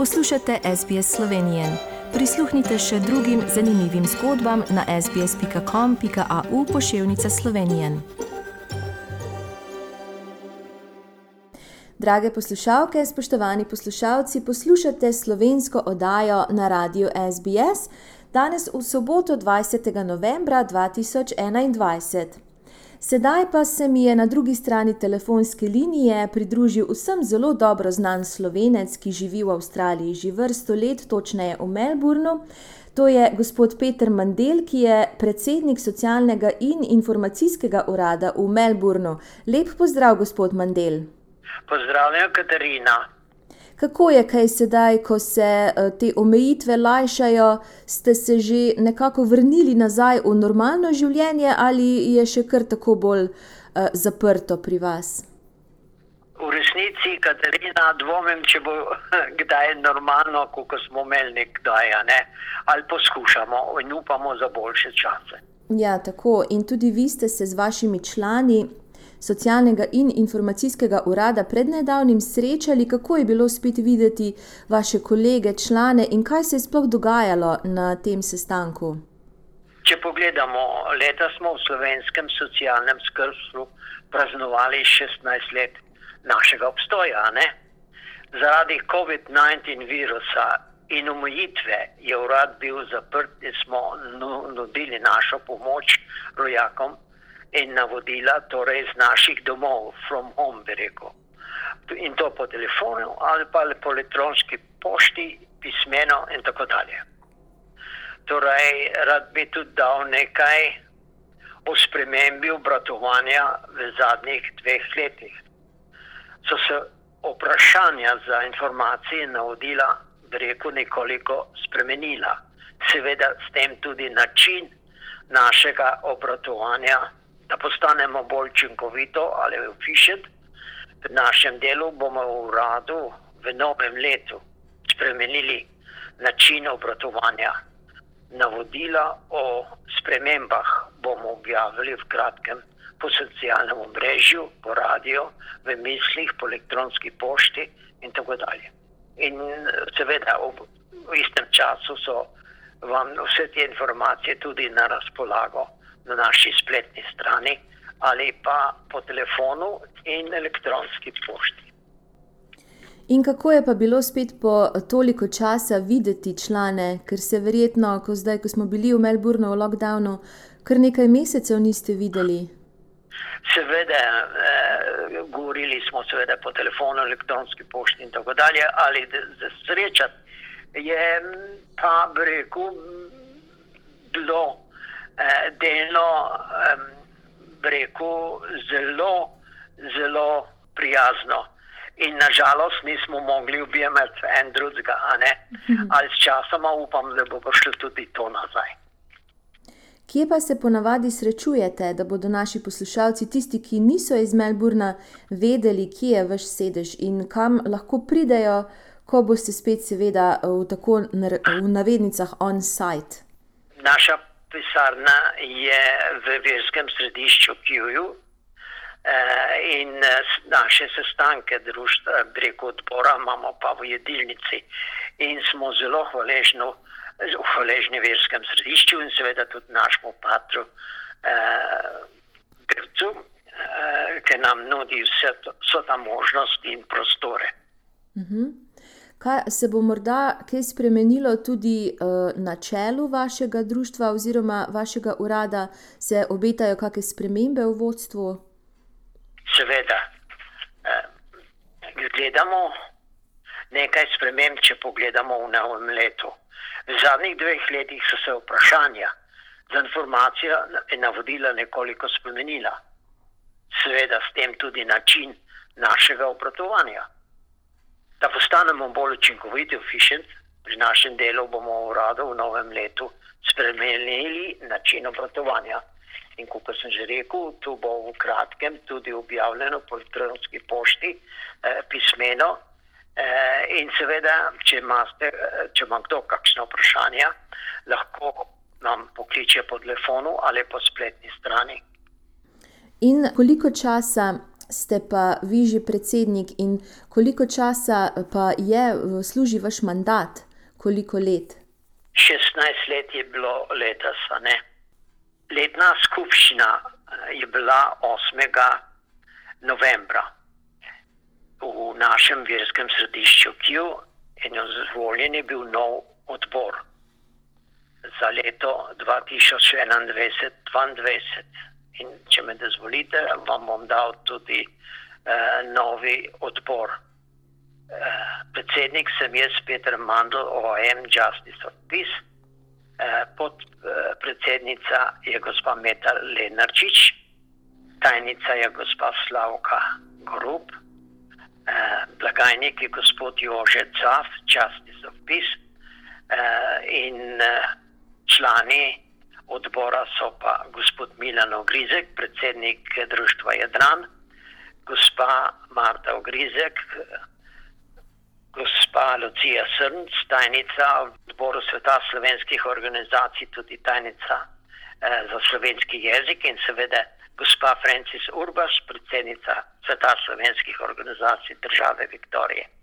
Poslušate SBS Slovenije. Prisluhnite še drugim zanimivim zgodbam na sbsp.com.au pošiljka Slovenije. Drage poslušalke, spoštovani poslušalci, poslušate slovensko oddajo na radiju SBS danes v soboto 20. novembra 2021. Sedaj pa se mi je na drugi strani telefonske linije pridružil vsem zelo dobro znan slovenec, ki živi v Avstraliji že vrsto let, točneje v Melbournu. To je gospod Peter Mandel, ki je predsednik socialnega in informacijskega urada v Melbournu. Lep pozdrav, gospod Mandel. Pozdravljen, Katarina. Kako je kaj sedaj, ko se uh, te omejitve lajšajo, ste se že nekako vrnili nazaj v normalno življenje ali je še kar tako bolj uh, zaprto pri vas? V resnici, Katarina, dvomim, če bo kdaj normalno, kot smo imeli nekdaj, ne? ali poskušamo in upamo za boljše čase. Ja, tako. In tudi vi ste se z vašimi člani socialnega in informacijskega urada pred nedavnim srečali, kako je bilo spet videti vaše kolege, člane in kaj se je sploh dogajalo na tem sestanku. Če pogledamo, leta smo v slovenskem socialnem skrbstvu praznovali 16 let našega obstoja. Ne? Zaradi COVID-19 virusa in omejitve je urad bil zaprt in smo nudili našo pomoč rojakom in navodila, torej iz naših domov, from home, bi rekel. In to po telefonu ali pa po elektronski pošti, pismeno in tako dalje. Torej, rad bi tudi dal nekaj o spremembi obratovanja v zadnjih dveh letih. So se vprašanja za informacije in navodila, bi rekel, nekoliko spremenila. Seveda, s tem tudi način našega obratovanja da postanemo bolj učinkovito ali efficient. V našem delu bomo v uradu v novem letu spremenili način obratovanja. Navodila o spremembah bomo objavili v kratkem po socialnem omrežju, po radiju, v mislih, po elektronski pošti in tako dalje. In seveda v istem času so vam vse te informacije tudi na razpolago na naši spletni strani ali pa po telefonu in elektronski pošti. In kako je pa bilo spet po toliko časa videti člane, ker se verjetno, ko, zdaj, ko smo bili v Melbournu v lockdownu, kar nekaj mesecev niste videli? Seveda, eh, govorili smo seveda po telefonu, elektronski pošti in tako dalje, ali za srečati je pa, bi rekel, bilo eh, delno, eh, rekel, zelo, zelo prijazno. In nažalost nismo mogli objemati en drugega, mhm. ali s časoma upam, da bo prišlo tudi to nazaj. Kje pa se ponavadi srečujete, da bodo naši poslušalci, tisti, ki niso iz Melburna, vedeli, kje je vaš sedež in kam lahko pridejo, ko boste spet, seveda, v tako v navednicah on-site? Naša pisarna je v verskem središču Kjuju eh, in eh, naše sestanke društva preko odbora imamo pa v jedilnici in smo zelo hvaležni, hvaležni verskem središču in seveda tudi našemu patru Grcu, eh, ki nam nudi vse to, vso ta možnost in prostore. Uh mhm. Kaj se bo morda kaj spremenilo tudi uh, na čelu vašega društva oziroma vašega urada, se obetajo kakšne spremembe v vodstvu? Seveda. Uh, gledamo nekaj sprememb, če pogledamo v novem letu. V zadnjih dveh letih so se vprašanja za informacijo in navodila nekoliko spremenila. Seveda s tem tudi način našega obratovanja da postanemo bolj učinkoviti, efficient. Pri našem delu bomo v uradu v novem letu spremenili način obratovanja. In kot sem že rekel, tu bo v kratkem tudi objavljeno po elektronski pošti eh, pismeno. Eh, in seveda, če, imate, eh, če ima kdo kakšno vprašanje, lahko nam pokliče po telefonu ali po spletni strani. In koliko časa ste pa vi že predsednik in koliko časa pa je, služi vaš mandat, koliko let? 16 let je bilo letos, ne. Letna skupščina je bila 8. novembra v našem verskem središču Kju in izvoljen je bil nov odbor za leto 2021-2022. In če me dozvolite, vam bom dal tudi uh, novi odbor. Uh, predsednik sem jaz, Peter Mandl, OM Justice of Peace, uh, podpredsednica uh, je gospa Meta Lenarčič, tajnica je gospa Slavka Grob, uh, blagajnik je gospod Jože Caf, Justice of Peace. Uh, in uh, člani odbora so pa gospod Milan Ogrizek, predsednik društva Jadran, gospa Marta Ogrizek, gospa Lucija Srnc, tajnica odboru sveta slovenskih organizacij, tudi tajnica eh, za slovenski jezik in seveda gospa Francis Urbas, predsednica sveta slovenskih organizacij države Viktorije.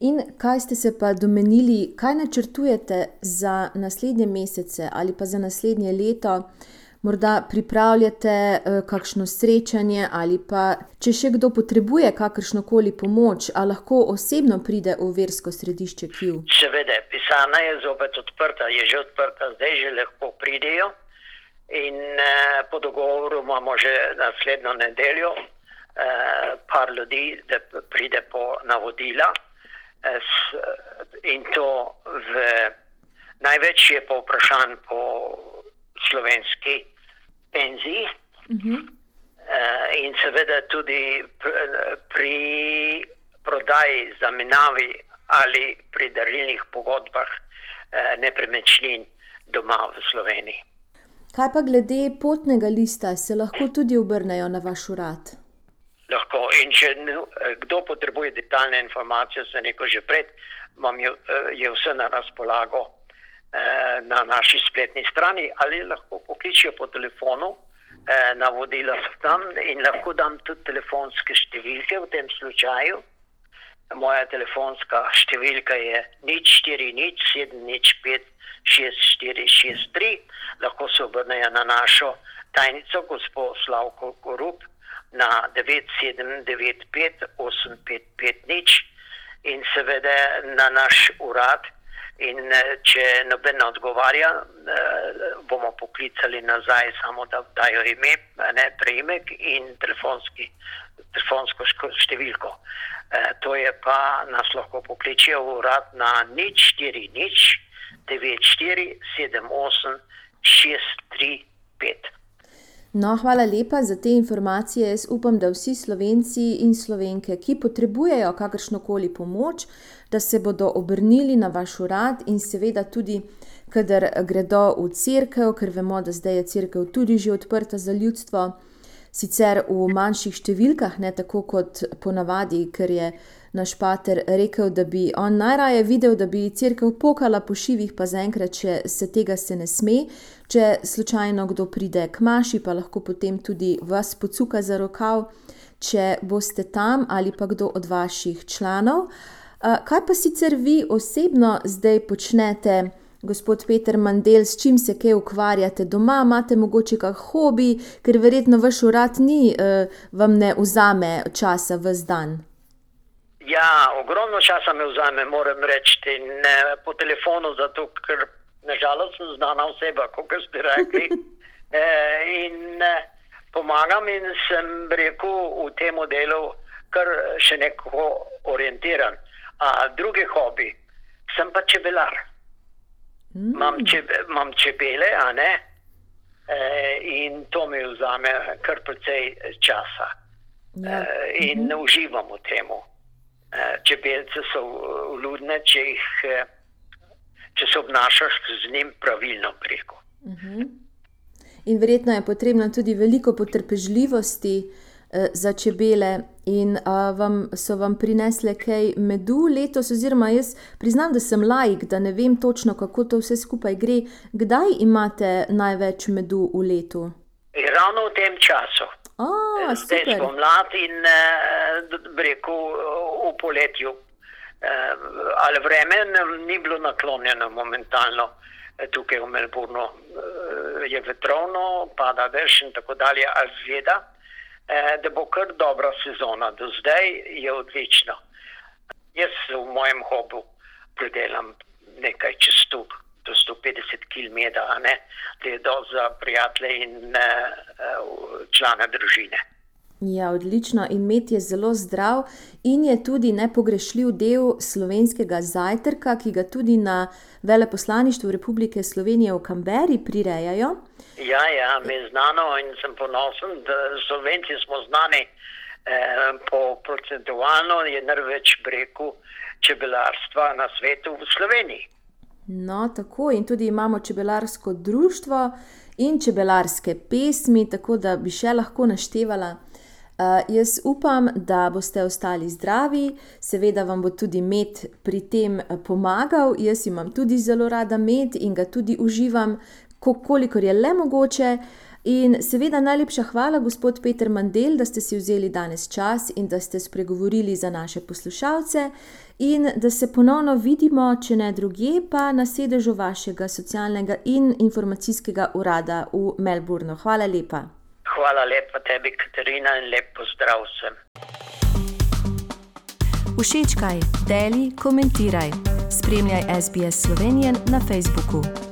In kaj ste se pa domenili, kaj načrtujete za naslednje mesece ali pa za naslednje leto? Morda pripravljate eh, kakšno srečanje, ali pa če še kdo potrebuje kakršno koli pomoč, ali lahko osebno pride v versko središče Kiju. Seveda, pisarna je zopet odprta, je že odprta, zdaj že lahko pridejo. In eh, po dogovoru imamo že naslednjo nedeljo, eh, par ljudi, da pride po navodila in to v največje povprašanj po slovenski penziji. Uh -huh. uh, in seveda tudi pri prodaji, zamenjavi ali pri darilnih pogodbah uh, nepremičnin doma v Sloveniji. Kaj pa glede potnega lista, se lahko tudi obrnejo na vaš urad? Lahko. In če kdo potrebuje detaljne informacije, se neko že pred, vam je, je vse na razpolago eh, na naši spletni strani ali lahko pokličijo po telefonu. Navodila so tam in lahko dam tudi telefonske številke v tem slučaju. Moja telefonska številka je nič 4, nič 7, nič 5, 6, 4, 6, 3. Lahko se obrnejo na našo tajnico, gospod Slavko Korup, na 9795-8550 in seveda na naš urad. In eh, če noben ne odgovarja, eh, bomo poklicali nazaj, samo da dajo ime, ne preimek in telefonsko številko. Eh, to je pa nas lahko pokličijo v urad na nič 4 nič 94 78 635. No, hvala lepa za te informacije. Jaz upam, da vsi slovenci in slovenke, ki potrebujejo kakršno koli pomoč, da se bodo obrnili na vaš urad in seveda tudi, kadar gredo v crkve, ker vemo, da zdaj je crkva tudi že odprta za ljudstvo, sicer v manjših številkah, ne tako kot ponavadi, ker je naš pater rekel, da bi on najraje videl, da bi crkva pokala po šivih, pa zaenkrat, če se tega se ne sme. Če slučajno kdo pride k maši, pa lahko potem tudi vas pocuka za rokav, če boste tam ali pa kdo od vaših članov. Kaj pa sicer vi osebno zdaj počnete? Gospod Peter Mandel, s čim se kaj ukvarjate doma, imate mogoče kak hobi, ker verjetno vaš urad ni, uh, vam ne vzame časa v zdan. Ja, ogromno časa me vzame, moram reči, ne po telefonu, zato ker nažalost sem znana oseba, kot ste rekli. e, in e, pomagam in sem rekel v tem delu, kar še neko orientiran. A drugi hobi, sem pa čebelar. Mm. Imam, čebe, imam čebele, a ne. E, in to mi vzame kar precej časa. Ja. E, in mm -hmm. uživam v tem. Eh, čebelce so vljudne, če, eh, če se obnašaš z njim pravilno preko. Mhm. -huh. In verjetno je potrebno tudi veliko potrpežljivosti za čebele. In a, vam, so vam prinesle kaj medu letos, oziroma jaz priznam, da sem laik, da ne vem točno, kako to vse skupaj gre. Kdaj imate največ medu v letu? Ravno v tem času. Oh, Zdaj smo mladi in rekel v poletju. Ali vreme ni bilo naklonjeno momentalno tukaj v Melbournu. Je vetrovno, pada dež in tako dalje, a zveda, da bo kar dobra sezona. Do zdaj je odlično. Jaz v mojem hobu pridelam nekaj čez 100 do 150 km, da je do za prijatelje in uh, člane družine. Ja, odlično. In med je zelo zdrav in je tudi nepogrešljiv del slovenskega zajtrka, ki ga tudi na veleposlaništvu Republike Slovenije v Kamberi prirejajo. Ja, ja, mi je znano in sem ponosen, da Slovenci smo znani eh, po procentualno je največ breku čebelarstva na svetu v Sloveniji. No, tako in tudi imamo čebelarsko društvo in čebelarske pesmi, tako da bi še lahko naštevala. Uh, jaz upam, da boste ostali zdravi, seveda vam bo tudi med pri tem pomagal. Jaz imam tudi zelo rada med in ga tudi uživam, kolikor je le mogoče. In seveda najlepša hvala, gospod Peter Mandel, da ste si vzeli danes čas in da ste spregovorili za naše poslušalce, in da se ponovno vidimo, če ne druge, pa na sedežu vašega socialnega in informacijskega urada v Melbournu. Hvala lepa. Hvala lepa tebi, Katarina, in lep pozdrav vsem. Všečkaj, deli, komentiraj. Spremljaj SBS Slovenijo na Facebooku.